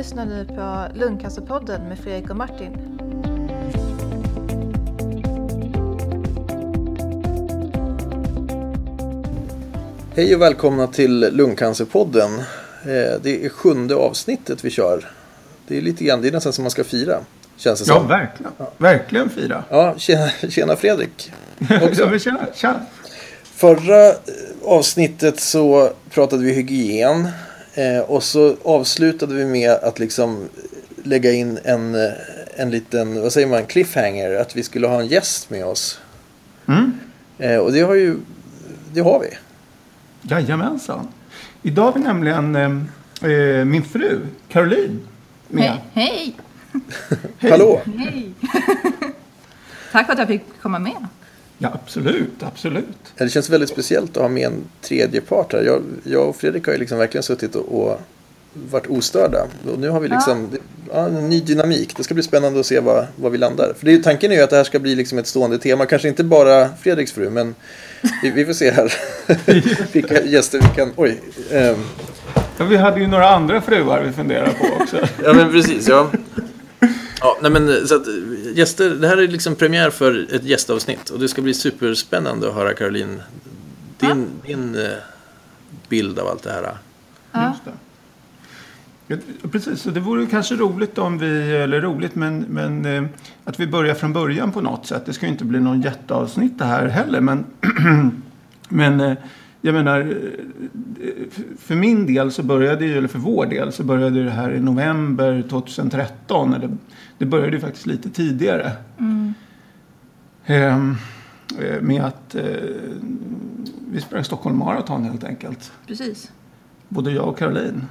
lyssnar nu på Lungcancerpodden med Fredrik och Martin. Hej och välkomna till Lungcancerpodden. Eh, Det är sjunde avsnittet vi kör. Det är lite grann, det är nästan som man ska fira. Känns det Ja, verkligen. Verkligen fira. Ja, tjena, tjena Fredrik. Ja, men tjena, tjena. Förra eh, avsnittet så pratade vi hygien. Eh, Och så avslutade vi med att liksom lägga in en, eh, en liten, vad säger man, cliffhanger. Att vi skulle ha en gäst med oss. Mm. Eh, Och det har ju, det har vi. Jajamensan. Idag har vi nämligen eh, eh, min fru, Caroline, med. Hej, hej! Hej. Hallå! hej. Tack för att jag fick komma med. Ja, absolut, absolut. Ja, Det känns väldigt speciellt att ha med en tredje part här. Jag, jag och Fredrik har ju liksom verkligen suttit och, och varit ostörda. Och nu har vi liksom ja. en ny dynamik. Det ska bli spännande att se vad, vad vi landar. För det, är- tanken är ju att det här ska bli liksom ett stående tema. Kanske inte bara Fredriks fru, men vi, vi får se här vilka gäster vi kan... Oj. ehm, Ja, vi hade ju några andra fruar vi funderade på också. Ja, men precis. Ja. Ja, nej men så att gäster, det här är liksom premiär för ett gästavsnitt och det ska bli superspännande att höra Caroline, din, din eh, bild av allt det här. Ja. Just det. Ja, Precis, så det vore kanske roligt om vi, eller roligt, men, men eh, att vi börjar från början på något sätt. Det ska ju inte bli någon jätteavsnitt det här heller, men, men eh, jag menar, för min del så började ju, eller för vår del så började det här i november 2013. Eller, det började ju faktiskt lite tidigare. Ehm, eh, med att eh, vi sprang Stockholm Marathon helt enkelt Precis. både jag och Caroline.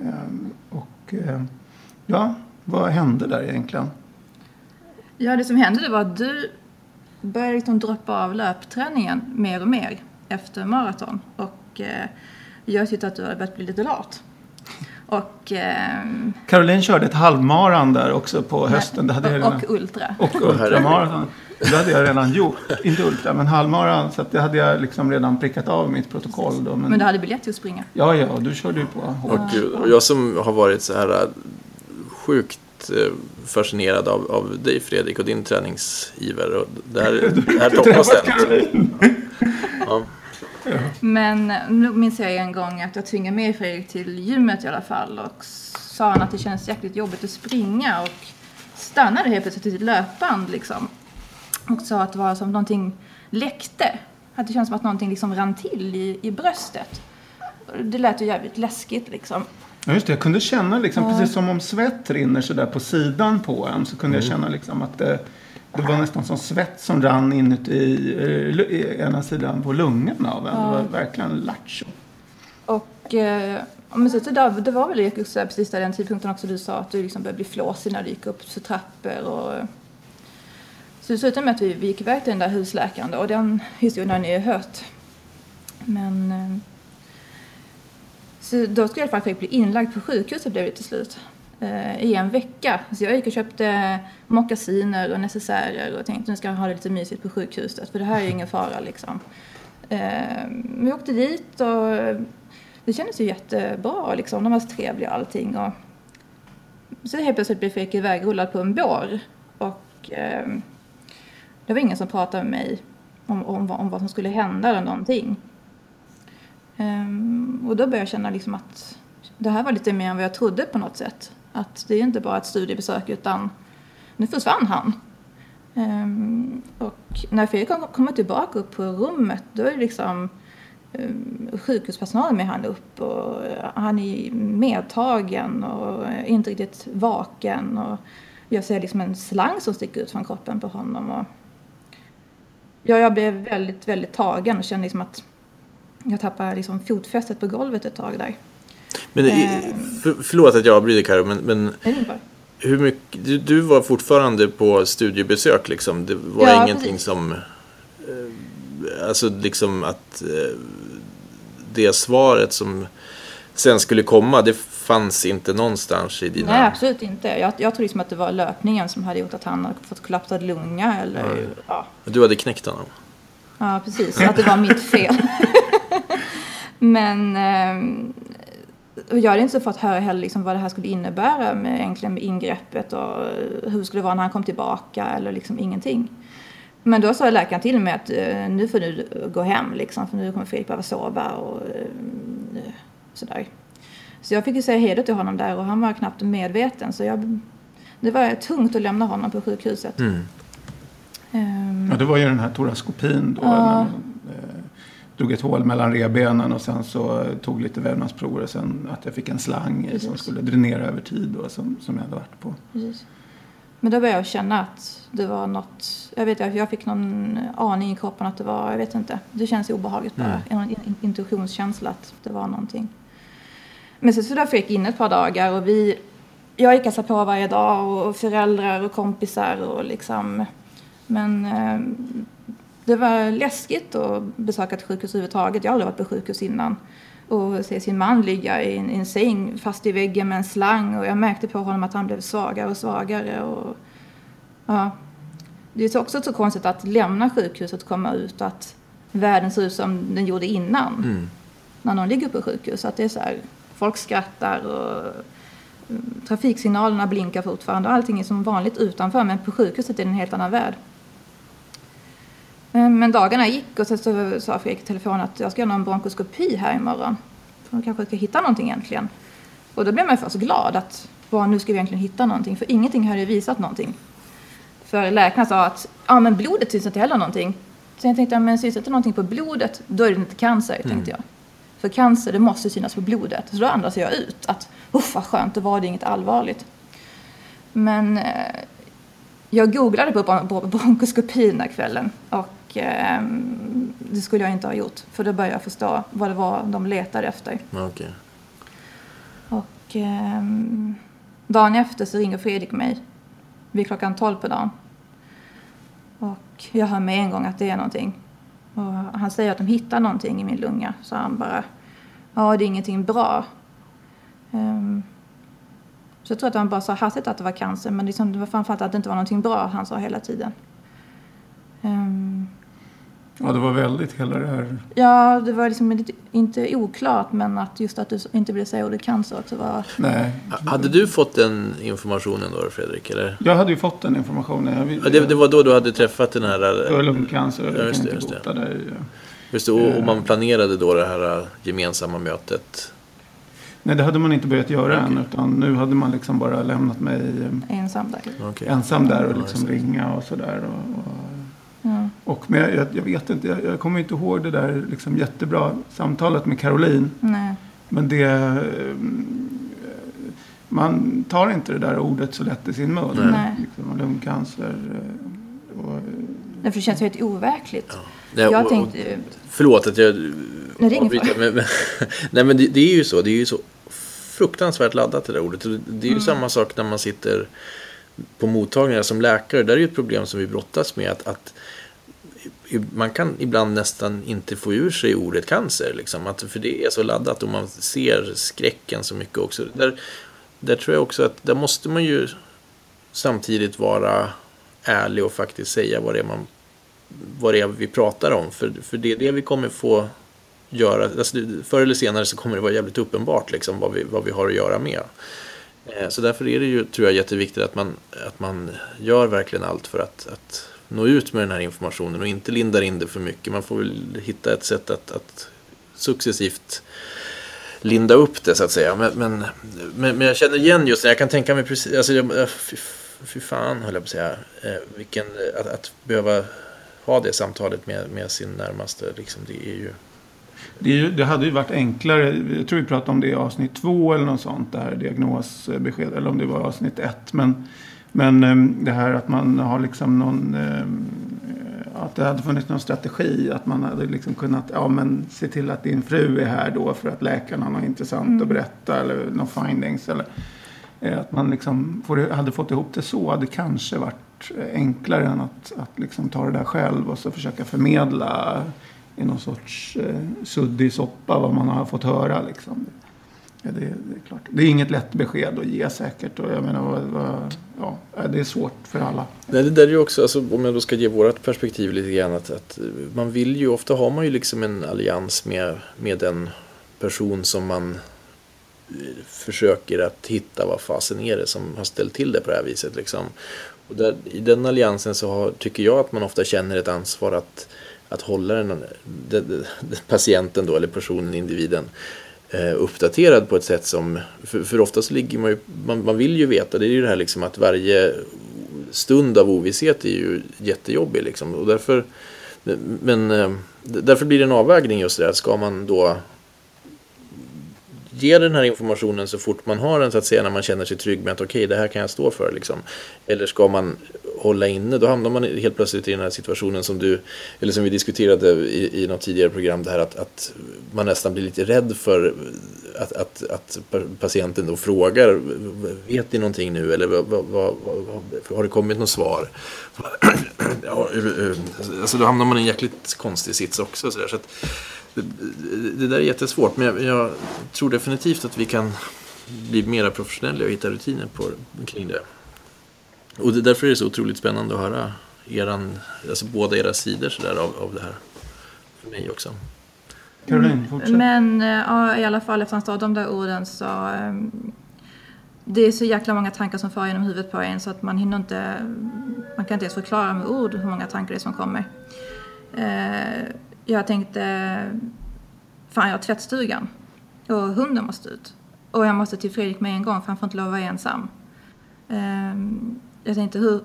Ehm, och eh, ja, vad hände där egentligen? Ja, det som hände det var att du började liksom droppa av löpträningen mer och mer efter maraton. Och eh, jag tyckte att du hade börjat bli lite lat. Och, ehm, Caroline körde ett halvmaran där också på hösten. Det hade jag redan, och, och ultra. och ultramaraton. Det hade jag redan gjort. Inte ultra, men halvmaran. Så att det hade jag liksom redan prickat av mitt protokoll. Då. Men, Men du hade biljett till att springa. Ja, ja, och du körde ju på hårt. Och, och jag som har varit så här äh, sjukt äh, fascinerad av, av dig Fredrik och din träningsiver. Och det här, det här toppas den. Caroline. Ja. Men nu minns jag en gång att jag tvingade med Fredrik till gymmet i alla fall och sa han att det känns jäkligt jobbigt att springa och stannade helt plötsligt i ett löpband liksom. Och sa att det var som någonting läckte. Att det känns som att någonting liksom rann till i, i bröstet. Det lät ju jävligt läskigt liksom. Ja, just det. Jag kunde känna liksom, Ja. precis som om svett rinner så där på sidan på en. Så kunde jag känna liksom att det, det var nästan som svett som rann inuti eh, i ena sidan på lungan av en. Det var verkligen lattjo. Och eh, men så, där, det var väl just där, precis där den tidpunkten också du sa att du liksom började bli flåsig när du gick upp för trappor och så det slutade med att vi, vi gick iväg till den där husläkaren då, och den historien har ni ju hört. Men eh, så då skulle jag faktiskt bli inlagd på sjukhuset blev det till slut. Eh, I en vecka. Så jag gick och köpte mockasiner och necessärer och tänkte nu ska jag ha det lite mysigt på sjukhuset för det här är ju ingen fara liksom. Eh, men vi åkte dit och det kändes ju jättebra liksom. De var så trevliga och allting. Och så helt plötsligt blev Fredrik ivägrullad på en bår. Och eh, det var ingen som pratade med mig om, om, vad- om vad som skulle hända eller någonting. Och då började jag känna liksom att det här var lite mer än vad jag trodde på något sätt. Att det är inte bara ett studiebesök utan nu försvann han. Um, och när Fredrik kommer tillbaka upp på rummet då är det liksom um, sjukhuspersonalen med han upp och eh, han är medtagen och eh, inte riktigt vaken. Och jag ser liksom en slang som sticker ut från kroppen på honom. Och ja, jag blev väldigt, väldigt tagen och kände liksom att jag tappade liksom fotfästet på golvet ett tag där. Men, i- för, förlåt att jag avbryter Karo, men, men hur mycket, du, du var fortfarande på studiebesök liksom? Det var Ja, ingenting precis. som... Eh, alltså liksom att eh, det svaret som sen skulle komma, det fanns inte någonstans i dina... Nej, absolut inte. Jag, jag tror liksom att det var löpningen som hade gjort att han hade fått kollapsad lunga eller ja, Du hade knäckt honom. Ja, precis. Att det var mitt fel. Men ehm, och jag hade inte fått höra heller liksom vad det här skulle innebära med, egentligen med ingreppet och hur det skulle vara när han kom tillbaka eller liksom ingenting. Men då sa läkaren till mig att eh, nu får du gå hem liksom, för nu kommer Fredrik behöva sova och eh, sådär. Så jag fick ju säga hej till honom där och han var knappt medveten. Så jag, det var tungt att lämna honom på sjukhuset. Mm. Ehm, Ja, det var ju den här toraskopin då. Man, eh, drog ett hål mellan revbenen och sen så tog lite vävnadsprover och sen att jag fick en slang i som Precis. skulle dränera över tid då, som, som jag hade varit på. Precis. Men då började jag känna att det var något, jag vet inte, jag fick någon aning i kroppen att det var, jag vet inte, det känns obehagligt bara. Mm. En in- intuitionskänsla att det var någonting. Men sen så där fick jag in ett par dagar och vi, jag gick alltså på varje dag och föräldrar och kompisar och liksom, men eh, det var läskigt att besöka ett sjukhus överhuvudtaget. Jag har aldrig varit på sjukhus innan. Och se sin man ligga i en, i en säng fast i väggen med en slang. Och jag märkte på honom att han blev svagare och svagare. Och, ja. Det är så också så konstigt att lämna sjukhuset och komma ut och att världen ser ut som den gjorde innan. Mm. När någon ligger på sjukhus. Att det är så här, folk skrattar och mm, trafiksignalerna blinkar fortfarande. Allting är som vanligt utanför men på sjukhuset är det en helt annan värld. Men men dagarna gick och sen så sa Fredrik i telefon att jag ska göra en bronkoskopi här imorgon. För de kanske ska hitta någonting egentligen. Och då blev man först glad att "Wow, nu ska vi egentligen hitta någonting. För ingenting hade visat någonting. För läkarna sa att ja, men blodet syns inte heller någonting. Så jag tänkte, ja, men syns inte någonting på blodet, då är det inte cancer, tänkte jag. För cancer, det måste synas på blodet. Så då andas jag ut att, uff vad skönt, då var det inget allvarligt. Men eh, jag googlade på bron- bron- bronkoskopi den här kvällen och eh, det skulle jag inte ha gjort. För då började jag förstå vad det var de letade efter. Okej. Och ehm, dagen efter så ringer Fredrik mig vid klockan 12 på dagen. Och jag hör med en gång att det är någonting. Och han säger att de hittar någonting i min lunga. Så han bara, ja det är ingenting bra. Ehm, så jag tror att han bara sa hastigt att det var cancer. Men liksom, det var framförallt att det inte var någonting bra han sa hela tiden. Ehm, Ja, det var väldigt hela det här. ja, det var liksom lite, inte oklart men att just att du inte ville säga ordet cancer också var Nej. Hade du fått den informationen då, Fredrik? Eller? Jag hade ju fått den informationen. Jag, Ja, det, det var då du hade träffat den Det här... var lungcancer och Ja, jag just kan det, inte just det. bota dig. Just det, och, och man planerade då det här gemensamma mötet. Nej, det hade man inte börjat göra än. Okej. Utan nu hade man liksom bara lämnat mig eh, ensam där. Okej. ensam där och Ja, liksom det. ringa och sådär. Och, och, Ja. Och, men jag, jag, jag vet inte, jag, jag kommer inte ihåg det där liksom jättebra samtalet med Caroline. Nej. Men det... eh, Man tar inte det där ordet så lätt i sin mun. Nej. Nej. Liksom, och lungcancer. eh, Och, Därför det känns helt overkligt. Ja. Nej, Jag och- och- tänkte, Förlåt att jag Nej, det är ingen avbryter, men, men, Nej men det, det är ju så. Det är ju så fruktansvärt laddat det där ordet. Och Det är Mm. ju samma sak när man sitter på mottagningar som läkare. Där är ju ett problem som vi brottas med. Att, att man kan ibland nästan inte få ur sig ordet cancer. Liksom. Att, för det är så laddat och man ser skräcken så mycket också. Där, där tror jag också att där måste man ju samtidigt vara ärlig och faktiskt säga vad det är, man, vad det är vi pratar om. För, för det är det vi kommer få göra. Alltså, förr eller senare så kommer det vara jävligt uppenbart liksom, vad, vi, vad vi har att göra med. Eh, så därför är det ju, tror jag, jätteviktigt att man, att man gör verkligen allt för att, att nå ut med den här informationen och inte lindar in det för mycket. Man får väl hitta ett sätt att, att successivt linda upp det så att säga. Men, men, men, men jag känner igen just det. Jag kan tänka mig precis, alltså, jag, fy, fy fan höll jag på att säga. Eh, vilken, eh, att, att behöva ha det samtalet med, med sin närmaste. Liksom, det är ju... Det, är ju, det hade ju varit enklare, jag tror vi pratade om det i avsnitt två eller något sånt, där diagnosbesked, eller om det var avsnitt ett. Men, men ehm, det här att man har liksom någon, ehm, att det hade funnits någon strategi, att man hade liksom kunnat, ja men se till att din fru är här då för att läkaren har något intressant att berätta eller några findings. Eller, eh, att man liksom får, hade fått ihop det så hade kanske varit eh, enklare än att, att liksom ta det där själv och så försöka förmedla i någon sorts eh, suddig soppa vad man har fått höra. Liksom. Ja, det, det är klart. Det är inget lätt besked att ge säkert. Och jag menar, vad, vad, ja, det är svårt för alla. Nej, det där är ju också, alltså, om jag då ska ge vårt perspektiv lite grann, att, att man vill ju, ofta har man ju liksom en allians med, med den person som man eh, försöker att hitta vad fasen är det som har ställt till det på det här viset. Liksom. Och där, I den alliansen så har, tycker jag att man ofta känner ett ansvar att, att hålla den, den, den, patienten då, eller personen, individen Eh, uppdaterad på ett sätt som, för, för ofta så ligger man ju, man, man vill ju veta, det är ju det här liksom att varje stund av ovisshet är ju jättejobbig liksom. Och därför, men eh, därför blir det en avvägning just det här, Ska man då ge den här informationen så fort man har den så att säga när man känner sig trygg med att okej okay, det här kan jag stå för liksom. Eller ska man hålla inne då hamnar man helt plötsligt i den här situationen som du eller som vi diskuterade i, i något tidigare program det här att, att man nästan blir lite rädd för att, att, att patienten då frågar vet ni någonting nu eller vad, vad, vad, har det kommit något svar? ja, eh, eh, alltså då hamnar man i en jäkligt konstig sits också så, där, så att, det, det, där är jättesvårt men jag, jag, tror definitivt att vi kan bli mera professionella och hitta rutiner på, kring det. Och det, därför är det så otroligt spännande att höra eran, alltså båda era sidor så där, av, av det här. För mig också. Caroline, fortsätt. Men ja, i alla fall efter att han de där orden så um, det är så jäkla många tankar som far genom huvudet på en så att man hinner inte, man kan inte ens förklara med ord hur många tankar det är som kommer. Uh, jag tänkte, fan jag har tvättstugan och hunden måste ut. Och jag måste till Fredrik med en gång för han får inte lov att vara ensam. Jag tänkte hur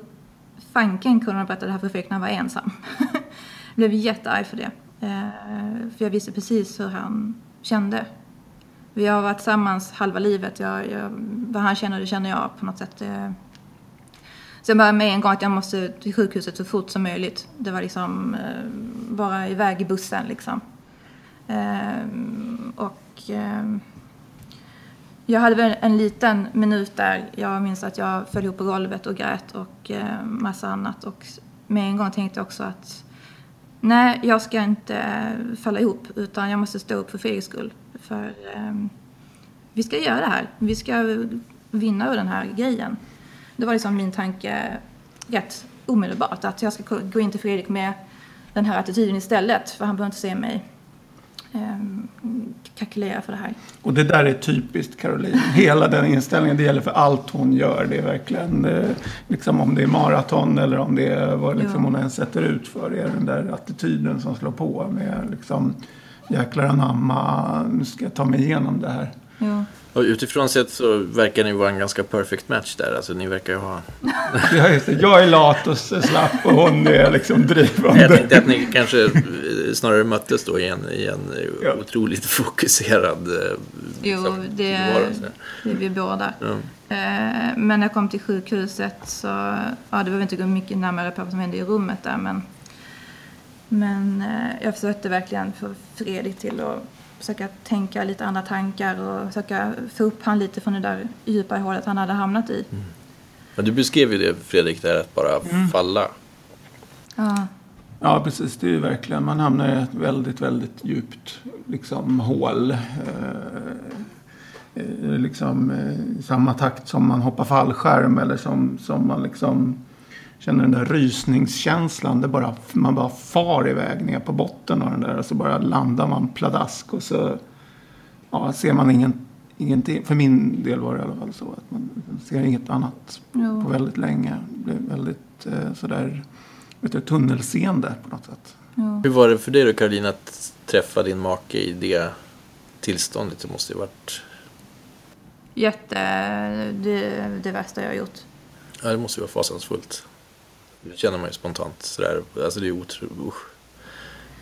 fanken kunde han berätta det här för Fredrik när han var ensam. jag blev jättearg för det. Eh, för jag visste precis hur han kände. Vi har varit tillsammans halva livet. Jag, jag, vad han känner det känner jag på något sätt. Eh, så jag började med en gång att jag måste till sjukhuset så fort som möjligt. Det var liksom eh, bara iväg i bussen liksom. och jag hade väl en liten minut där jag minns att jag föll ihop på golvet och grät och eh, massa annat. Och med en gång tänkte jag också att nej, jag ska inte eh, falla ihop utan jag måste stå upp för Fredriks skull. För eh, vi ska göra det här. Vi ska vinna ur den här grejen. Det var liksom min tanke rätt omedelbart att jag ska gå in till Fredrik med den här attityden istället för han behöver inte se mig kalkylera för det här. Och det där är typiskt Caroline. Hela den inställningen, det gäller för allt hon gör. Det är verkligen, eh, liksom om det är maraton eller om det är vad liksom hon än sätter ut för. Det är den där attityden som slår på med liksom jäklar anamma, nu ska jag ta mig igenom det här. Ja. Och utifrån sett så verkar ni vara en ganska perfect match där. Alltså ni verkar ju ha... ja, just det. Jag är lat och slapp och hon är liksom drivande. Jag tänkte att ni kanske snarare möttes då i en, i en ja. otroligt fokuserad eh, Jo, liksom, det, det är vi båda. Ja. Eh, men när jag kom till sjukhuset så, ja det behöver inte gå mycket närmare på vad som hände i rummet där men men eh, jag försökte verkligen få Fredrik till att försöka tänka lite andra tankar och försöka få upp han lite från det där djupa hålet han hade hamnat i. Mm. Men du beskrev ju det Fredrik, där att bara mm. falla. Ja. Ja, precis. Det är ju verkligen, man hamnar i ett väldigt, väldigt djupt liksom, hål. Eh, eh liksom eh, i samma takt som man hoppar fallskärm eller som, som man liksom känner den där rysningskänslan. Det bara, man bara far iväg ner på botten av den där och så bara landar man pladask och så ja, ser man ingen, ingenting. För min del var det i alla fall så att man ser inget annat jo. på väldigt länge. Det blev väldigt eh, sådär vet du, tunnelseende på något sätt. Ja. Hur var det för dig då Caroline att träffa din make i det tillståndet? Det måste ju varit... Jätte... Det, det värsta jag har gjort. Ja, det måste ju vara fasansfullt. Det känner man ju spontant sådär. Alltså det är otroligt...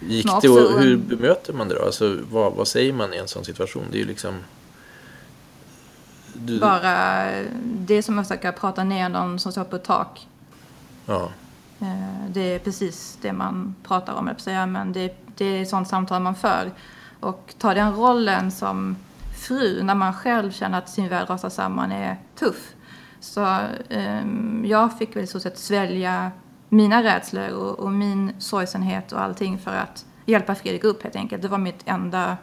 Gick det och hur bemöter man det då? Alltså vad, vad säger man i en sån situation? Det är ju liksom... Du... Bara det är som att försöka prata ner någon som står på ett tak. Ja. Eh, det är precis det man pratar om, jag säga, men det, det är sånt samtal man för. Och ta den rollen som fru när man själv känner att sin värld rasar samman är tuff. Så um, jag fick väl i så sätt svälja mina rädslor och, och, min sorgsenhet och allting för att hjälpa Fredrik upp helt enkelt. Det var mitt enda,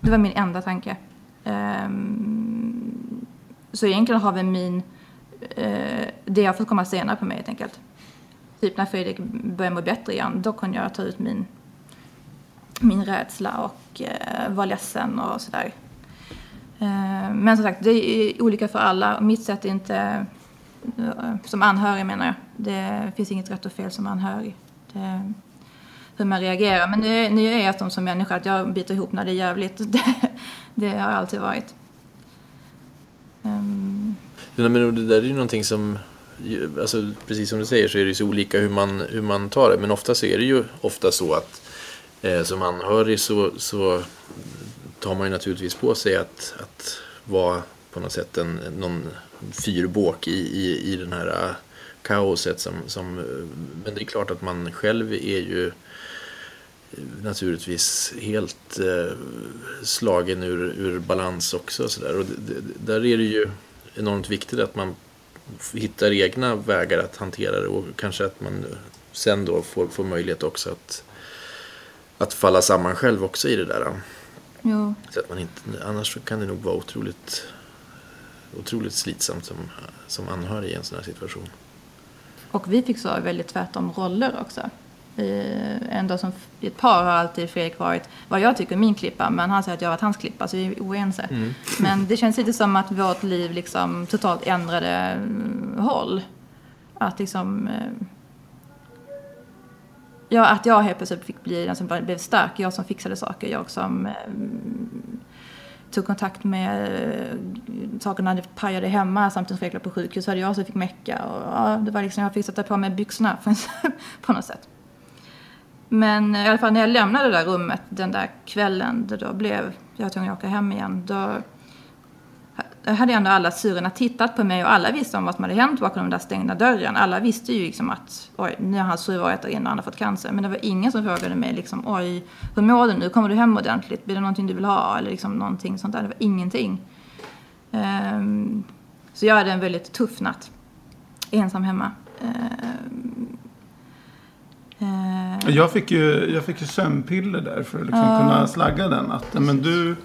det var min enda tanke. Um, så egentligen har väl min, uh, det har fått komma senare på mig helt enkelt. Typ när Fredrik började må bättre igen, då kunde jag ta ut min, min rädsla och eh, vara ledsen och sådär. Eh, men som sagt, det är olika för alla. Mitt sätt är inte, eh, som anhörig menar jag, det finns inget rätt och fel som anhörig. Det, hur man reagerar. Men nu, nu är jag som, som människa att jag biter ihop när det är jävligt. Det, det har alltid varit. Um... Ja, men det där är ju någonting som alltså, precis som du säger så är det så olika hur man, hur man tar det. Men ofta så är det ju ofta så att eh, som anhörig så, så tar man ju naturligtvis på sig att, att vara på något sätt en, någon fyrbåk i, i, i den här eh, kaoset. Som, som, men det är klart att man själv är ju naturligtvis helt eh, slagen ur, ur balans också. Så där. Och det, det, där är det ju enormt viktigt att man hittar egna vägar att hantera det och kanske att man sen då får, får möjlighet också att, att falla samman själv också i det där. Jo. Så att man inte, annars kan det nog vara otroligt, otroligt slitsamt som, som anhörig i en sån här situation. Och vi fick så väldigt tvärtom roller också. Ändå som ett par har alltid Fredrik varit vad jag tycker min klippa, men han säger att jag har varit hans klippa, så vi är oense. Mm. Men det känns lite som att vårt liv liksom totalt ändrade mm, håll. Att liksom... Eh, ja, att jag helt plötsligt fick bli den som blev stark, jag som fixade saker, jag som eh, tog kontakt med eh, sakerna det pajade hemma samtidigt som låg på sjukhus, hade jag som fick mecka. Och, ja, det var liksom, jag fick sätta på mig byxorna på något sätt. Men i alla fall när jag lämnade det där rummet den där kvällen, då blev jag tvungen att åka hem igen, då hade ändå alla syrorna tittat på mig och alla visste om vad som hade hänt bakom den där stängda dörren. Alla visste ju liksom att oj, nu har hans syror ätit in och han har fått cancer. Men det var ingen som frågade mig liksom oj, hur mår du nu? Kommer du hem ordentligt? Blir det någonting du vill ha? Eller liksom någonting sånt där. Det var ingenting. Um, så jag hade en väldigt tuff natt. Ensam hemma. Um, jag fick ju, jag fick ju sömnpiller där för att liksom ja. kunna slagga den natten. Men du,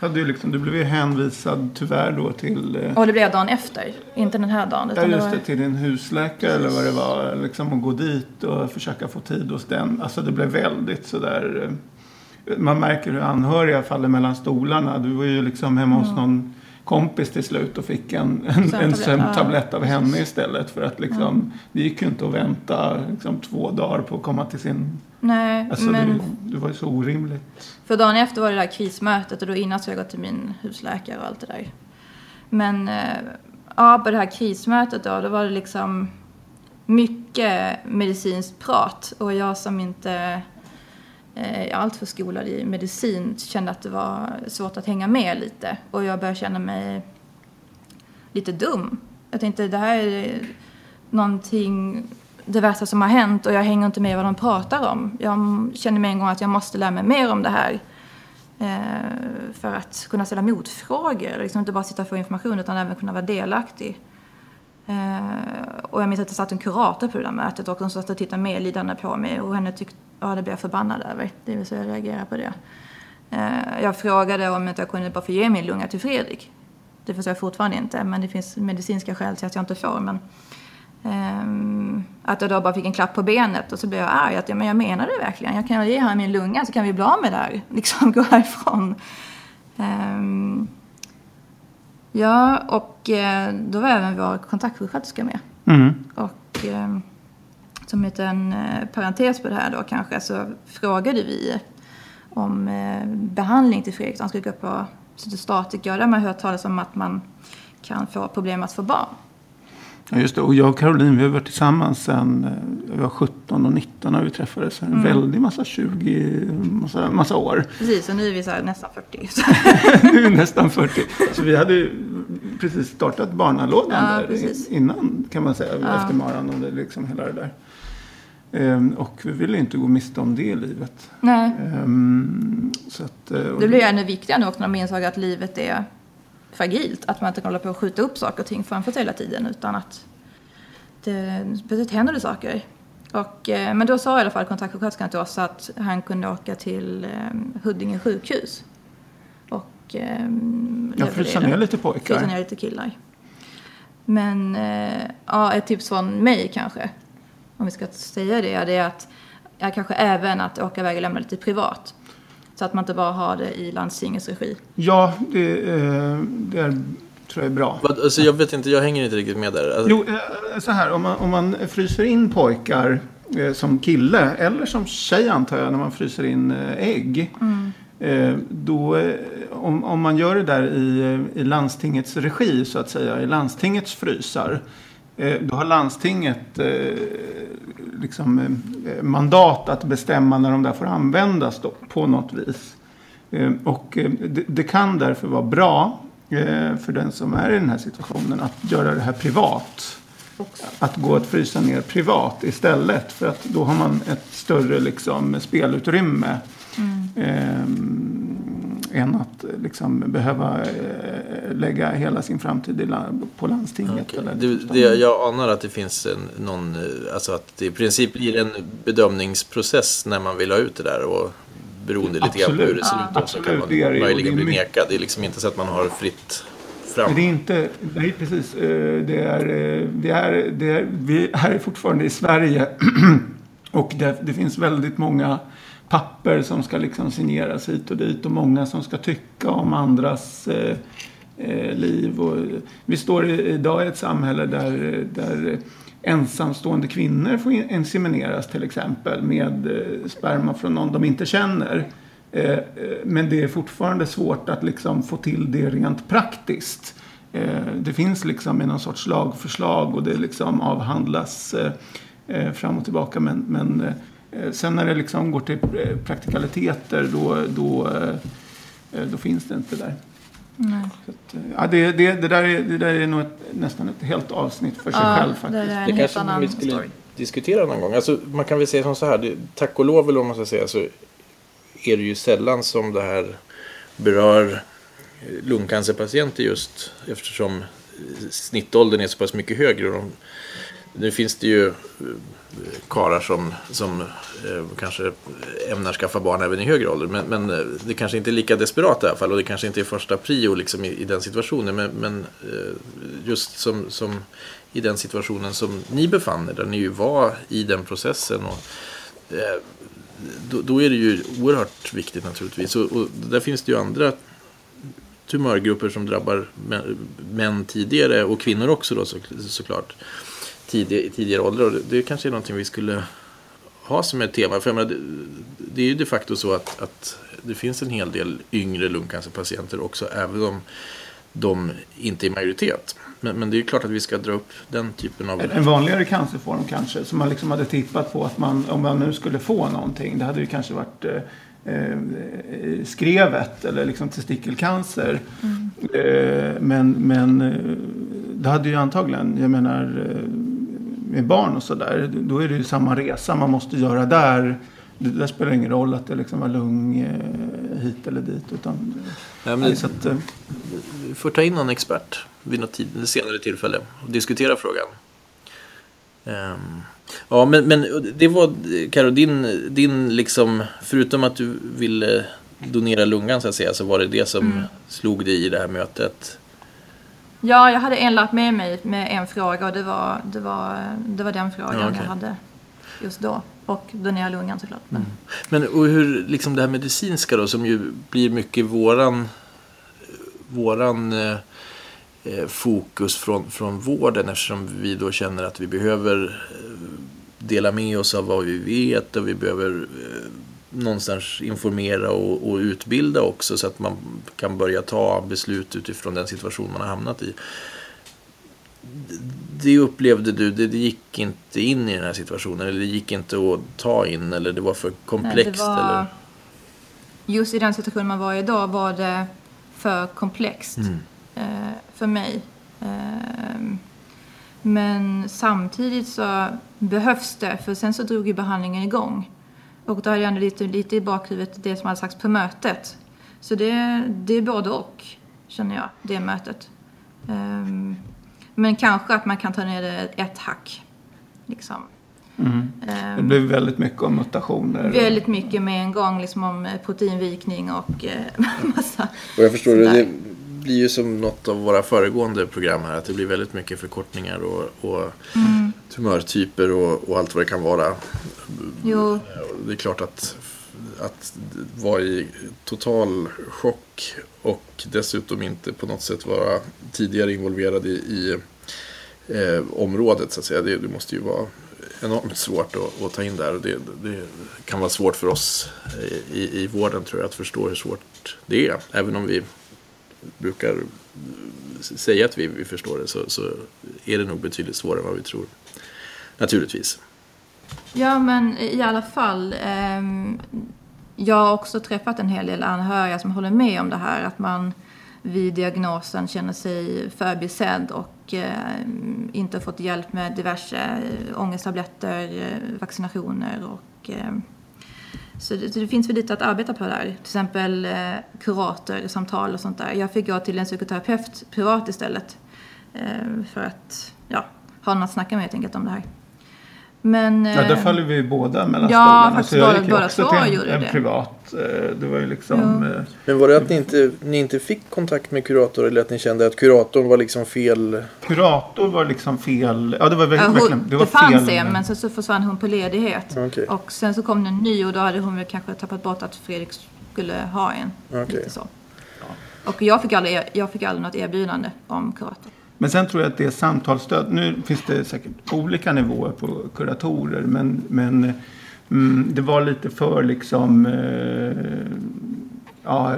hade ju liksom, du blev ju hänvisad tyvärr då till... Eh, och det blev dagen efter, inte den här dagen. Utan ja, just det, till din husläkare eller vad det var. Liksom att gå dit och försöka få tid hos den. Alltså det blev väldigt sådär... Eh, man märker hur anhöriga faller mellan stolarna. Du var ju liksom hemma mm. hos någon kompis till slut och fick en, en, en sömntablett av henne istället. För att liksom, ja. det gick ju inte att vänta liksom, två dagar på att komma till sin... Nej, alltså, men... det, det var ju så orimligt. För dagen efter var det där krismötet och då innan så jag gått till min husläkare och allt det där. Men eh, ja, på det här krismötet då, då var det liksom mycket medicinskt prat och jag som inte eh, allt för skolad i medicin kände att det var svårt att hänga med lite. Och jag började känna mig lite dum. Jag tänkte det här är någonting, det värsta som har hänt och jag hänger inte med vad de pratar om. Jag kände med en gång att jag måste lära mig mer om det här. Eh, för att kunna ställa motfrågor, liksom inte bara sitta och få information utan även kunna vara delaktig. Eh, och jag minns att det satt en kurator på det där mötet och hon satt och tittade medlidande på mig och henne tyckte, ja det blev jag förbannad över. Det vill säga jag reagerade på det. Eh, jag frågade om inte jag kunde bara få ge min lunga till Fredrik. Det får jag fortfarande inte, men det finns medicinska skäl till att jag inte får. Men, um, att jag då bara fick en klapp på benet och så blev jag arg. Att, ja, men jag menar det verkligen. Jag kan ge honom min lunga så kan vi bli av med det här. Liksom gå härifrån. Um, Ja, och eh, då var även vår kontaktsjuksköterska med. Mm. Och eh, som en eh, parentes på det här då kanske så frågade vi om behandling till Fredrik. Han skulle gå på cytostatika. Där har man hört talas om att man kan få problem att få barn. Ja, just det. Och jag och Caroline vi har varit tillsammans sedan jag var 17 och 19 när vi träffades. En mm. väldig massa 20, massa, massa år. Precis, och nu är vi så nästan 40. nu är vi nästan 40. Så vi hade precis startat barnalådan ja, där precis. innan kan man säga. Ja. Efter maran och det, liksom hela det där. Ehm, och vi ville inte gå miste om det livet. Nej. Ehm, så att, eh, det blir ännu viktigare nu också när man insåg att livet är fragilt. Att man inte kan hålla på och skjuta upp saker och ting framför sig hela tiden utan att det plötsligt händer det saker. Och, eh, men då sa i alla fall kontaktsjuksköterskan till oss att han kunde åka till eh, Huddinge sjukhus. Och eh, ja, frysa ner lite pojkar. Frysa ner lite killar. Men ja, ett tips från mig kanske, om vi ska säga det, det är att ja, kanske även att åka iväg och lämna lite privat. Så att man inte bara har det i landstingets regi. Ja, det, eh, det är, tror jag är bra. Alltså, jag vet inte, jag hänger inte riktigt med där. Alltså, Jo, eh, så här, om man, om man fryser in pojkar eh, som kille eller som tjej antar jag när man fryser in ägg. Eh, då, om, om man gör det där i, i landstingets regi så att säga, i landstingets frysar. Eh, då har landstinget eh, liksom, eh, mandat att bestämma när de där får användas då, på något vis. Och det, det kan därför vara bra för den som är i den här situationen att göra det här privat. Att gå att frysa ner privat istället. För att då har man ett större liksom, spelutrymme. ehm, än att eh, liksom, behöva eh, lägga hela sin framtid på landstinget. Okej. Eller, Det, det, jag anar att det finns en, någon, eh, alltså att det i princip blir en bedömningsprocess när man vill ha ut det där och beroende lite grann på hur det ser Absolut. ut då, så kan Absolut, man det är det möjligen bli nekad. Det är liksom inte så att man har fritt fram. Det är inte, nej precis, det är, det är, det är, vi här är fortfarande i Sverige och det, det finns väldigt många papper som ska liksom signeras hit och dit och många som ska tycka om andras eh, eh liv. Och vi står i, idag i ett samhälle där, där ensamstående kvinnor får insemineras till exempel med eh, sperma från någon de inte känner. Eh, eh, Men det är fortfarande svårt att liksom få till det rent praktiskt. Eh, Det finns liksom i någon sorts lagförslag och det liksom avhandlas eh, eh fram och tillbaka. Men, men eh, sen när det liksom går till eh, praktikaliteter då, då, eh, eh, då finns det inte där. Nej. Så att, eh, ja, det, det, det, där är, det där är nog ett, nästan ett helt avsnitt för sig Ja, själv det faktiskt. Det helt kanske vi skulle story. diskutera någon gång. Alltså, man kan väl säga som så här, det, tack och lov eller vad man ska säga så är det ju sällan som det här berör eh, lungcancerpatienter just eftersom eh, snittåldern är så pass mycket högre. Och de, nu finns det ju karlar som, som eh, kanske ämnar skaffa barn även i högre ålder. Men, men eh, det kanske inte är lika desperat i alla fall och det kanske inte är första prio liksom, i, i den situationen. Men, men eh, just som, som i den situationen som ni befann er, där ni ju var i den processen. Och, eh, då, då är det ju oerhört viktigt naturligtvis. Och, och där finns det ju andra tumörgrupper som drabbar män, män tidigare och kvinnor också då så, såklart. Tidig, I tidigare åldrar. Och det, det kanske är någonting vi skulle ha som ett tema. För jag menar, det, det är ju de facto så att, att det finns en hel del yngre lungcancerpatienter också. Även om de inte är majoritet. Men, men det är ju klart att vi ska dra upp den typen av... En- vanligare cancerform kanske, som man liksom hade tippat på att man, om man nu skulle få någonting, det hade ju kanske varit eh, eh, skrevet eller liksom testikelcancer. Eh, men men eh, det hade ju antagligen, jag menar, eh, med barn och sådär, då är det ju samma resa man måste göra där. Det där spelar ingen roll att det liksom var lung eh, hit eller dit. Utan, Ja, men nej, det- så att, eh, Vi får ta in någon expert vid något tid, senare tillfälle och diskutera frågan. Ehm, ja, men, men det var, Karo, din, din liksom, förutom att du ville donera lungan så att säga, så var det det som Mm. slog dig i det här mötet. Ja, jag hade en lapp med mig med en fråga och det var, det var, det var den frågan Ja, okej. jag hade just då. Och donera lungan såklart. Men, Men och hur, liksom det här medicinska då, som ju blir mycket våran, våran eh, eh, fokus från, från vården eftersom vi då känner att vi behöver eh, dela med oss av vad vi vet och vi behöver eh, någonstans informera och, och utbilda också så att man kan börja ta beslut utifrån den situation man har hamnat i. Det upplevde du, det, det gick inte in i den här situationen eller det gick inte att ta in eller det var för komplext? det var, eller? Just i den situation man var i då var det för komplext Mm. eh, för mig. Ehm, men samtidigt så behövs det, för sen så drog ju behandlingen igång. Och då hade jag ändå lite, lite i bakhuvudet det som hade sagts på mötet. Så det, det är både och, känner jag, det mötet. Ehm, men kanske att man kan ta ner det ett hack. Liksom. mm. Ehm, det blev väldigt mycket om mutationer. Väldigt mycket med en gång liksom om eh, proteinvikning och eh, massa Och jag förstår det, sådär. det blir ju som något av våra föregående program här. Att det blir väldigt mycket förkortningar och, och tumörtyper och, och allt vad det kan vara. Jo, Det är klart att att vara i total chock och dessutom inte på något sätt vara tidigare involverad i, i eh, området så att säga. Det, det, måste ju vara enormt svårt att, att ta in där. Det, det, kan vara svårt för oss i, i vården tror jag att förstå hur svårt det är. Även om vi brukar säga att vi, vi förstår det så, så är det nog betydligt svårare än vad vi tror. Naturligtvis. Ja, men i alla fall. Eh, jag har också träffat en hel del anhöriga som håller med om det här. Att man vid diagnosen känner sig förbisedd och eh, inte fått hjälp med diverse eh, ångesttabletter, eh, vaccinationer och eh, så det, det, finns väl lite att arbeta på där. Till exempel eh, kuratorsamtal och sånt där. Jag fick gå till en psykoterapeut privat istället. Eh, för att ja, ha någon att snacka med helt enkelt om det här. Men, ja, där eh, faller vi båda mellan ja, stolarna. Så jag gick båda också till en, en det. privat. Eh, det var ju liksom... Ja. Eh, Men var det att ni inte, ni inte fick kontakt med kurator eller att ni kände att kuratorn var liksom fel? Kurator var liksom fel. Ja, det var verkligen... Ja, hon, det, var det fanns fel, en men sen så försvann hon på ledighet. Okay. Och sen så kom det en ny och då hade hon väl kanske tappat bort att Fredrik skulle ha en. Okay. Lite så. Och jag fick, aldrig, jag fick aldrig något erbjudande om kurator. Men sen tror jag att det är samtalsstöd. Nu finns det säkert olika nivåer på kuratorer. Men, men mm, det var lite för liksom... Eh, ja,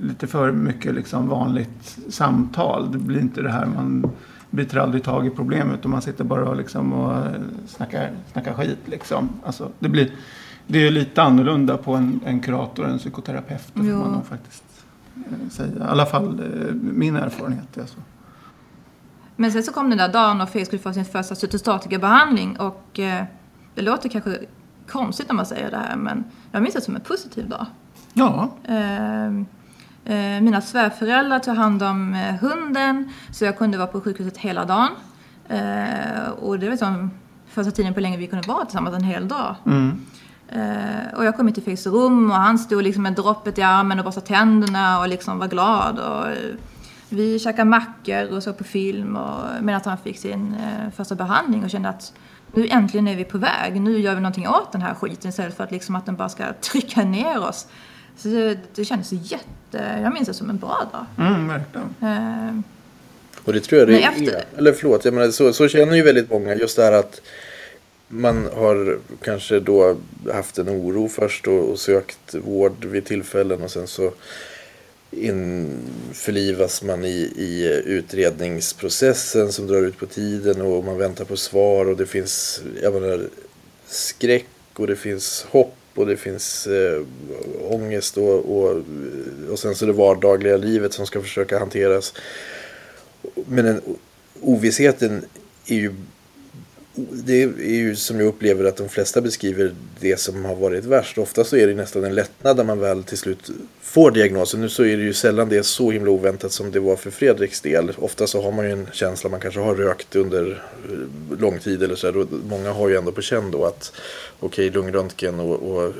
lite för mycket liksom vanligt samtal. Det blir inte det här man biter aldrig tag i problemet och man sitter bara och, liksom och snackar, snackar skit. Liksom. Alltså, det, blir, det är lite annorlunda på en, en kurator än en psykoterapeut. Det får man nog faktiskt eh, säga. I alla fall eh, min erfarenhet är så. Men sen så kom den där dagen och Fredrik skulle få sin första cytostatikabehandling och eh, det låter kanske konstigt när man säger det här men jag minns det som en positiv dag. Ja. Eh, eh, mina svärföräldrar tog hand om eh, hunden så jag kunde vara på sjukhuset hela dagen. Eh, och det var liksom första tiden på länge vi kunde vara tillsammans en hel dag. Mm. Uh, och jag kom in till Fredriks rum och han stod liksom med droppet i armen och borstade tänderna och liksom var glad. Och, vi käkade mackor och såg på film och, medan han fick sin eh, första behandling och kände att nu äntligen är vi på väg. Nu gör vi någonting åt den här skiten istället för att, liksom att den bara ska trycka ner oss. Så det, det kändes jätte... Jag minns det som en bra dag. Mm, verkligen. Eh, och det tror jag det efter... är. Eller förlåt, jag menar, så, så känner ju väldigt många. Just det här att man har kanske då haft en oro först och, och sökt vård vid tillfällen och sen så införlivas man i, i utredningsprocessen som drar ut på tiden och man väntar på svar och det finns jag menar, skräck och det finns hopp och det finns eh, ångest och, och, och sen så det vardagliga livet som ska försöka hanteras. Men den, ovissheten är ju det är ju som jag upplever att de flesta beskriver det som har varit värst. Ofta så är det nästan en lättnad när man väl till slut får diagnosen. Nu så är det ju sällan det är så himla oväntat som det var för Fredriks del. Ofta så har man ju en känsla, man kanske har rökt under eh, lång tid eller så här. Många har ju ändå på känn då att okej, okay, lungröntgen och, och eh,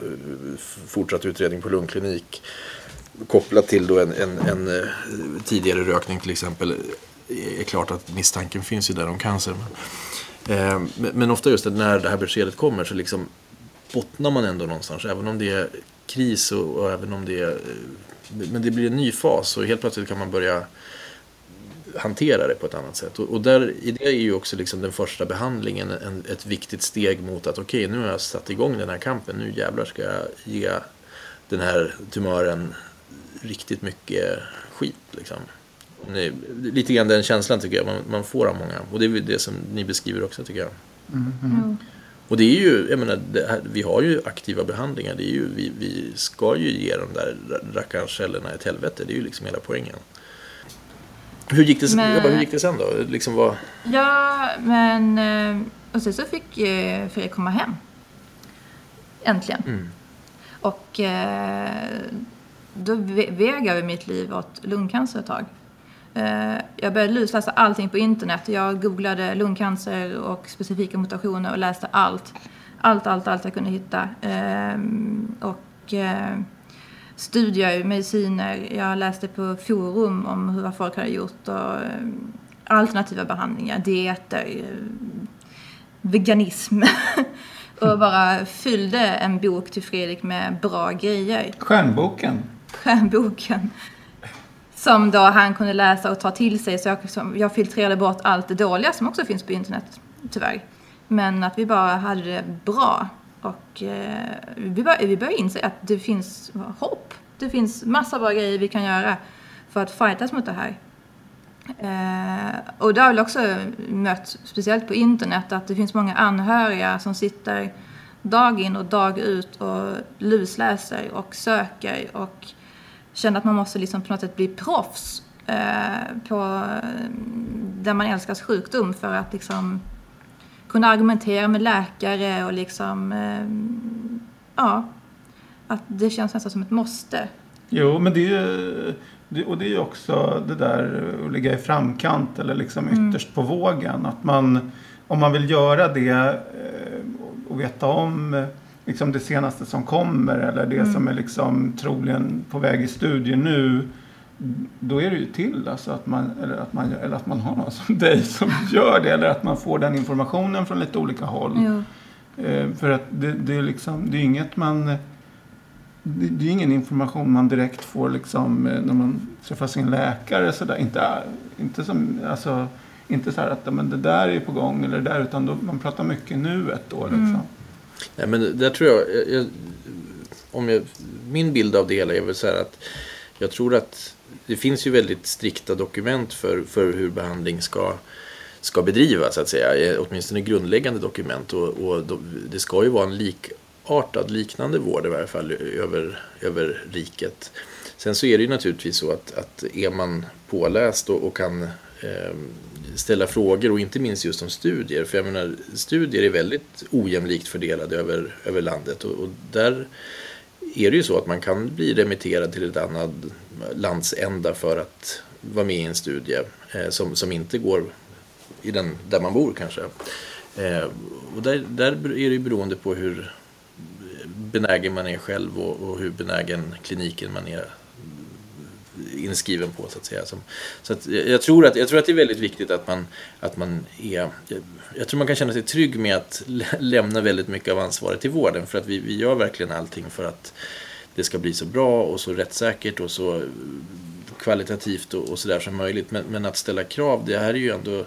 fortsatt utredning på lungklinik kopplat till då en, en, en eh, tidigare rökning till exempel är klart att misstanken finns ju där om cancer. Men Eh, men ofta just när det här beskedet kommer så liksom bottnar man ändå någonstans. Även om det är kris och, och även om det är... Eh, men det blir en ny fas och helt plötsligt kan man börja hantera det på ett annat sätt. Och, och där, i det är ju också liksom den första behandlingen en, ett viktigt steg mot att okej, okay, nu har jag satt igång den här kampen. Nu jävlar ska jag ge den här tumören riktigt mycket skit. Liksom lite grann den känslan tycker jag man, man får av många. Och det är det som ni beskriver också tycker jag. Mm, mm. Och det är ju, jag menar, här, vi har ju aktiva behandlingar. Det är ju, vi, vi ska ju ge de där rackarns cellerna ett helvete. Det är ju liksom hela poängen. Hur gick det, men, hur gick det sen då? Liksom vad... Ja, men... Eh, och sen så fick eh, Fredrik komma hem. Äntligen. Mm. Och eh, då väg över mitt liv åt lungcancer ett tag. Eh, jag började lusläsa allting på internet. Jag googlade lungcancer och specifika mutationer och läste allt. Allt, allt, allt jag kunde hitta. Ehm, och eh, studier, mediciner. Jag läste på forum om hur folk hade gjort och eh, alternativa behandlingar, dieter, veganism. och bara fyllde en bok till Fredrik med bra grejer. Stjärnboken. Stjärnboken. Som då han kunde läsa och ta till sig. Så jag, som, jag filtrerade bort allt det dåliga som också finns på internet, tyvärr. Men att vi bara hade det bra. Och eh, vi, bör, vi började inse att det finns hopp. Det finns massa bra grejer vi kan göra för att fightas mot det här. Eh, och det har väl också mött, speciellt på internet, att det finns många anhöriga som sitter dag in och dag ut och lusläser och söker och känner att man måste liksom på något sätt bli proffs eh, på där man älskas sjukdom för att liksom kunna argumentera med läkare och liksom, eh, ja, att det känns nästan som ett måste. Jo, men det är det, och det är ju också det där att ligga i framkant eller liksom mm. ytterst mm. på vågen. Att man, om man vill göra det eh, och veta om liksom det senaste som kommer eller det mm. som är liksom troligen på väg i studier nu. Då är det ju till alltså att man, eller att man, eller att man har någon som dig som gör det. Eller att man får den informationen från lite olika håll. Jo. Eh, för att det, det, är liksom, det är inget man det, det är ingen information man direkt får liksom, eh, när man träffar sin läkare. Så där. Inte, inte, som, alltså, inte så här att men det där är på gång eller det där, utan då, man pratar mycket nuet då. Liksom. Mm. Nej, men där tror jag, jag, om jag, min bild av det hela är väl så här att jag tror att det finns ju väldigt strikta dokument för, för hur behandling ska, ska bedrivas, så att säga. Eh, åtminstone grundläggande dokument. Och, och det ska ju vara en likartad, liknande vård i varje fall över, över riket. Sen så är det ju naturligtvis så att, att är man påläst och, och kan eh, ställa frågor och inte minst just om studier. För jag menar, studier är väldigt ojämlikt fördelade över, över landet och, och där är det ju så att man kan bli remitterad till ett annat landsända för att vara med i en studie eh, som, som inte går i den där man bor kanske. Eh, och där, där är det ju beroende på hur, benägen man är själv och, och hur benägen kliniken man är inskriven på så att säga. Så att jag, tror att, jag tror att det är väldigt viktigt att man, att man är... Jag tror man kan känna sig trygg med att lämna väldigt mycket av ansvaret till vården för att vi, vi gör verkligen allting för att det ska bli så bra och så rättssäkert och så kvalitativt och, och sådär som möjligt. Men, men att ställa krav, det här är ju ändå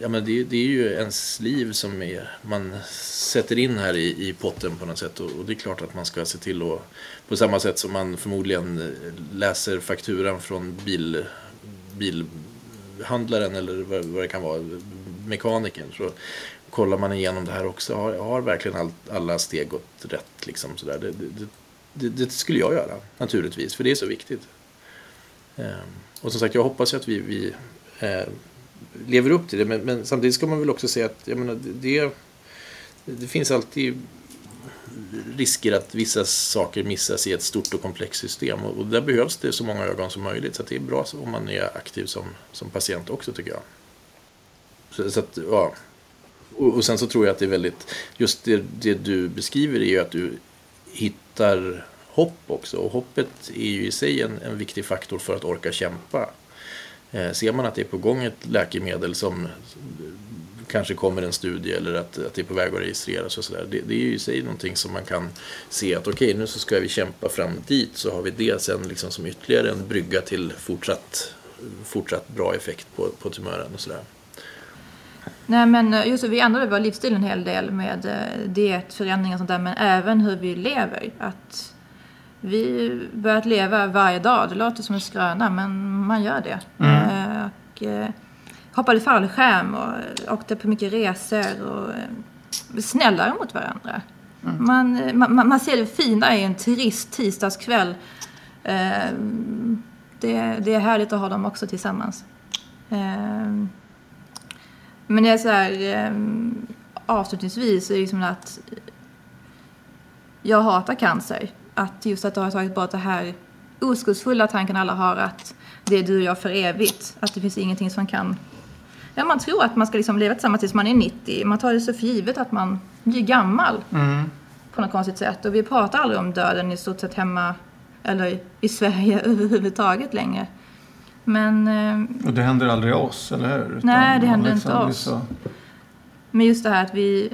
ja, men det, det, är ju ens liv som är, man sätter in här i, i potten på något sätt. Och, och, det är klart att man ska se till att, på samma sätt som man förmodligen läser fakturan från bil, bilhandlaren eller vad, vad det kan vara, mekanikern. Så kollar man igenom det här också. Har, har verkligen all, alla steg gått rätt? Liksom, sådär. Det, det, det, det, skulle jag göra naturligtvis, för det är så viktigt. Ehm, och som sagt, jag hoppas att vi, vi eh, lever upp till det. Men, men, samtidigt ska man väl också säga att jag menar, det, det finns alltid risker att vissa saker missas i ett stort och komplext system. Och, och där behövs det så många ögon som möjligt. Så det är bra om man är aktiv som, som patient också tycker jag. Så, så att, ja. Och, och, sen så tror jag att det är väldigt, just det, det du beskriver är ju att du hittar hopp också. Och hoppet är ju i sig en, en viktig faktor för att orka kämpa. Eh, ser man att det är på gång ett läkemedel som kanske kommer en studie eller att, att det är på väg att registreras och sådär. Det, det, är ju i sig någonting som man kan se att okej, okay, nu så ska vi kämpa fram dit så har vi det sen liksom som ytterligare en brygga till fortsatt, fortsatt bra effekt på, på tumören och sådär. Nej men eh, just det, vi ändrade vår livsstil en hel del med eh, dietförändringar och sånt där men även hur vi lever. Att vi börjat leva varje dag. Det låter som en skröna, men man gör det. Mm. Eh, och, eh, hoppade fallskärm och åkte på mycket resor och eh, snällare mot varandra. Mm. Man, eh, man, man, ser det fina i en trist tisdagskväll. Eh, det, det, är härligt att ha dem också tillsammans. Eh, men det är så här, avslutningsvis är det liksom att jag hatar cancer att just att du har tagit bort det här oskuldsfulla tanken alla har att det är du och jag för evigt. Att det finns ingenting som kan... Ja, man tror att man ska liksom leva tillsammans tills man är 90. Man tar det så för givet att man blir gammal. Mm. På något konstigt sätt. Och vi pratar aldrig om döden i stort sett hemma eller i Sverige överhuvudtaget längre. Men... Eh, och det händer aldrig oss, eller hur? nej, det händer liksom, inte oss. Så... Men just det här att vi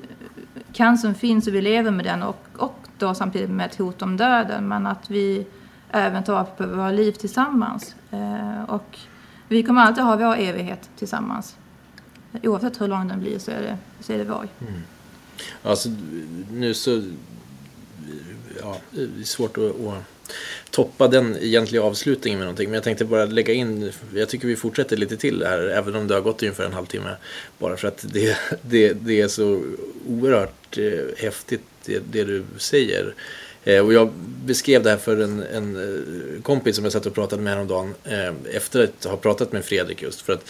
cancern finns och vi lever med den och, och då samtidigt med ett hot om döden. Men att vi även tar på våra liv tillsammans. Eh, och vi kommer alltid ha vår evighet tillsammans. Oavsett hur lång den blir så är det, så är det vår. Mm. Alltså, nu så... Ja, det är svårt att, att toppa den egentliga avslutningen med någonting. Men jag tänkte bara lägga in, jag tycker vi fortsätter lite till här, även om det har gått ungefär en halvtimme. Bara för att det, det, det är så oerhört eh, häftigt det, det du säger. Eh, och jag beskrev det här för en, en eh, kompis som jag satt och pratade med häromdagen eh, efter att ha pratat med Fredrik just. För att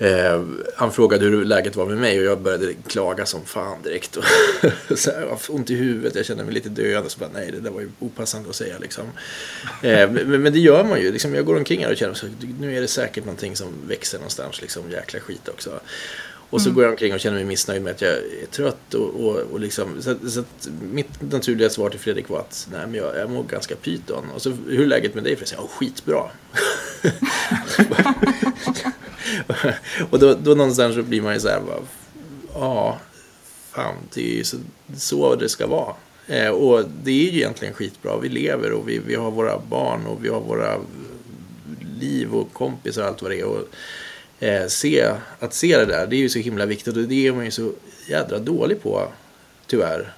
Eh, han frågade hur läget var med mig och jag började klaga som fan direkt. Och så här, jag ont i huvudet, jag känner mig lite döende. så bara, nej, det där var ju opassande att säga. Liksom. Eh, men, men, det gör man ju. Liksom, jag går omkring här och känner att nu är det säkert någonting som växer någonstans. Liksom, jäkla skit också. Och så mm. går jag omkring och känner mig missnöjd med att jag är trött. Och, och, och liksom, så, så mitt naturliga svar till Fredrik var att nej, men jag, jag mår ganska pyton. Och så, hur är läget med dig förresten? Ja, skitbra. och då, då någonstans så blir man ju så här, ja, fan, det är ju så, så det ska vara. Eh, och det är ju egentligen skitbra. Vi lever och vi, vi har våra barn och vi har våra liv och kompisar och allt vad det är. Och, eh, se, att se det där, det är ju så himla viktigt och det är man ju så jädra dålig på, tyvärr.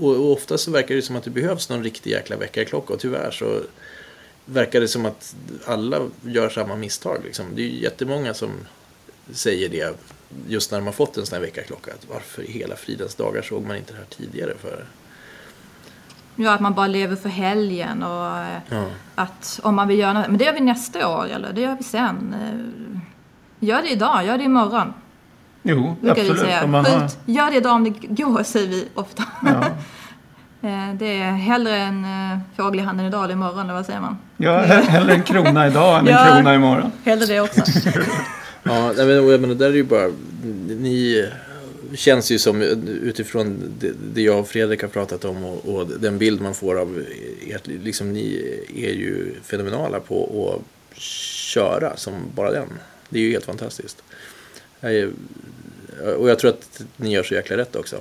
Och, och ofta så verkar det som att det behövs någon riktig jäkla väckarklocka och tyvärr så verkar det som att alla gör samma misstag. Liksom. Det är ju jättemånga som säger det just när de har fått en sån här väckarklocka. Att varför i hela fridens dagar såg man inte det här tidigare för? Ja, att man bara lever för helgen och eh, ja. att om man vill göra något, men det gör vi nästa år eller det gör vi sen. Eh, gör det idag, gör det imorgon. Jo, absolut. Vi säga. Man har... Gör det idag om det går, säger vi ofta. Ja. Eh, det är hellre en fågel i handen idag eller imorgon, eller vad säger man? Ja, hellre en krona idag än en ja, krona imorgon. Hellre det också. ja, men, jag menar, där är ju bara... Ni känns ju som utifrån det jag och Fredrik har pratat om och, och den bild man får av er, liksom ni är ju fenomenala på att köra som bara den. Det är ju helt fantastiskt. och jag tror att ni gör så jäkla rätt också.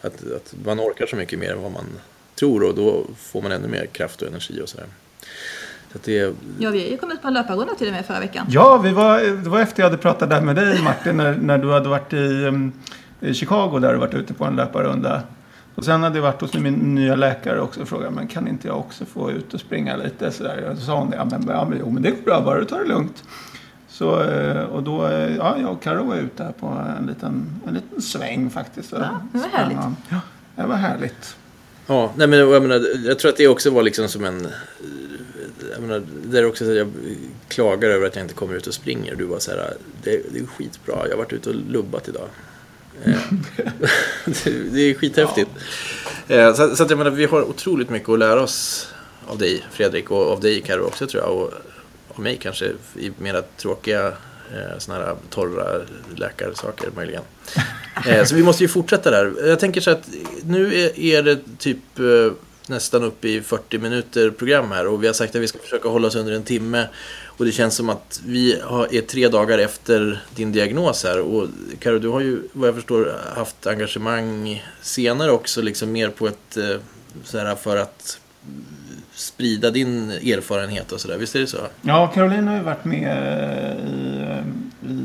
Att, att man orkar så mycket mer än vad man tror och då får man ännu mer kraft och energi och sådär. Så det... Ja, vi har ju kommit på en löparrunda till och med förra veckan. Ja, vi var, det var efter jag hade pratat där med dig Martin när, när du hade varit i um, i Chicago där och varit ute på en löparrunda. Och sen hade jag varit hos min nya läkare också och frågat men kan inte jag också få ut och springa lite sådär. Och så sa hon ja men, ja, men, jo, men det går bra bara du tar det lugnt. Så, eh, och då, eh, ja, jag och Carro var ute här på en liten, en liten sväng faktiskt. Ja, det var härligt. Ja, det var härligt. Ja, nej men jag, menar, jag tror att det också var liksom som en... Jag menar, det är också så att jag klagar över att jag inte kommer ut och springer. Du var så här, det, det är skitbra, jag har varit ute och lubbat idag. Eh, det är skithäftigt. Ja. Eh, så, så att jag menar, vi har otroligt mycket att lära oss av dig Fredrik och av dig Karo också tror jag. Och av mig kanske i mera tråkiga eh, sådana här torra läkarsaker möjligen. så vi måste ju fortsätta där. Jag tänker så att nu är det typ nästan uppe i 40 minuter program här och vi har sagt att vi ska försöka hålla oss under en timme. Och det känns som att vi är tre dagar efter din diagnos här. Och Karo, du har ju vad jag förstår haft engagemang senare också, liksom mer på ett eh, så här, för att sprida din erfarenhet och sådär. Visst är det så? Ja, Caroline har ju varit med i, eh, i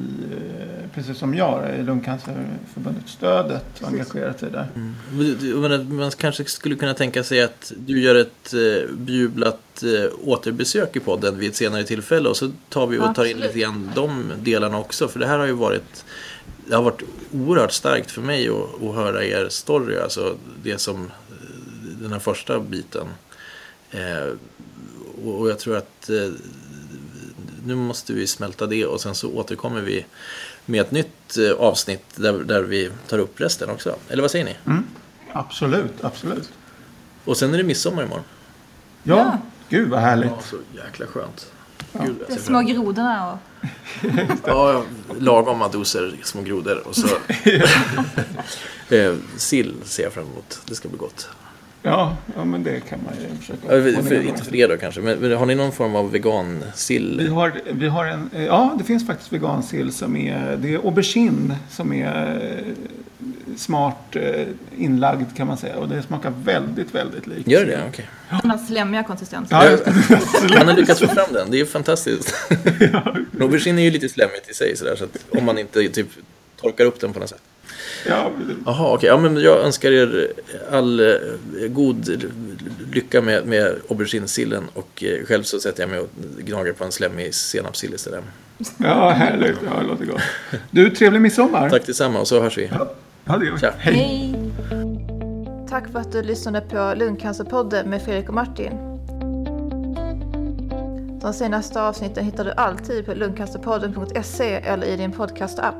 eh, precis som jag, i Lungcancerförbundet Stödet och engagerat sig där. Mm. Man kanske skulle kunna tänka sig att du gör ett eh, bejublat eh, återbesök i podden vid ett senare tillfälle och så tar vi och tar in lite grann de delarna också. För det här har ju varit det har varit oerhört starkt för mig att, att höra er story, alltså det som eh, den här första biten. Eh, och jag tror att eh, nu måste vi smälta det och sen så återkommer vi med ett nytt eh, avsnitt där, där vi tar upp resten också. Eller vad säger ni? Mm. Absolut, absolut. Och sen är det midsommar imorgon. Ja, ja. gud vad härligt. Ja, så jäkla skönt. Ja. Gud, de små grodorna och... ja, lagoma doser små grodor och så eh, sill ser jag fram emot. Det ska bli gott. Ja, ja men det kan man ju försöka. Ja, för, inte för det då kanske, men, men, har ni någon form av vegansill? Vi har, vi har en, ja det finns faktiskt vegansill som är, det är aubergine som är smart eh, inlagd kan man säga. Och det smakar väldigt, väldigt likt. Gör det? Okej. Den har slemmiga konsistenser. Ja. Han har lyckats få fram den. Det är ju fantastiskt. Aubergine är ju lite slemmigt i sig sådär, så att om man inte typ torkar upp den på något sätt. Ja, Jaha, okej. Ja, men jag önskar er all eh, god lycka med, med auberginesillen och eh, själv så sätter jag mig och gnager på en slemmig senapssill istället. ja, härligt. Ja, det låter gott. Du, trevlig midsommar. Tack detsamma och så hörs vi. Ja, det gör vi. Hej. Hej! Tack för att du lyssnade på Lungcancerpodden med Fredrik och Martin. De senaste avsnitten hittar du alltid på lungcancerpodden.se eller i din podcastapp.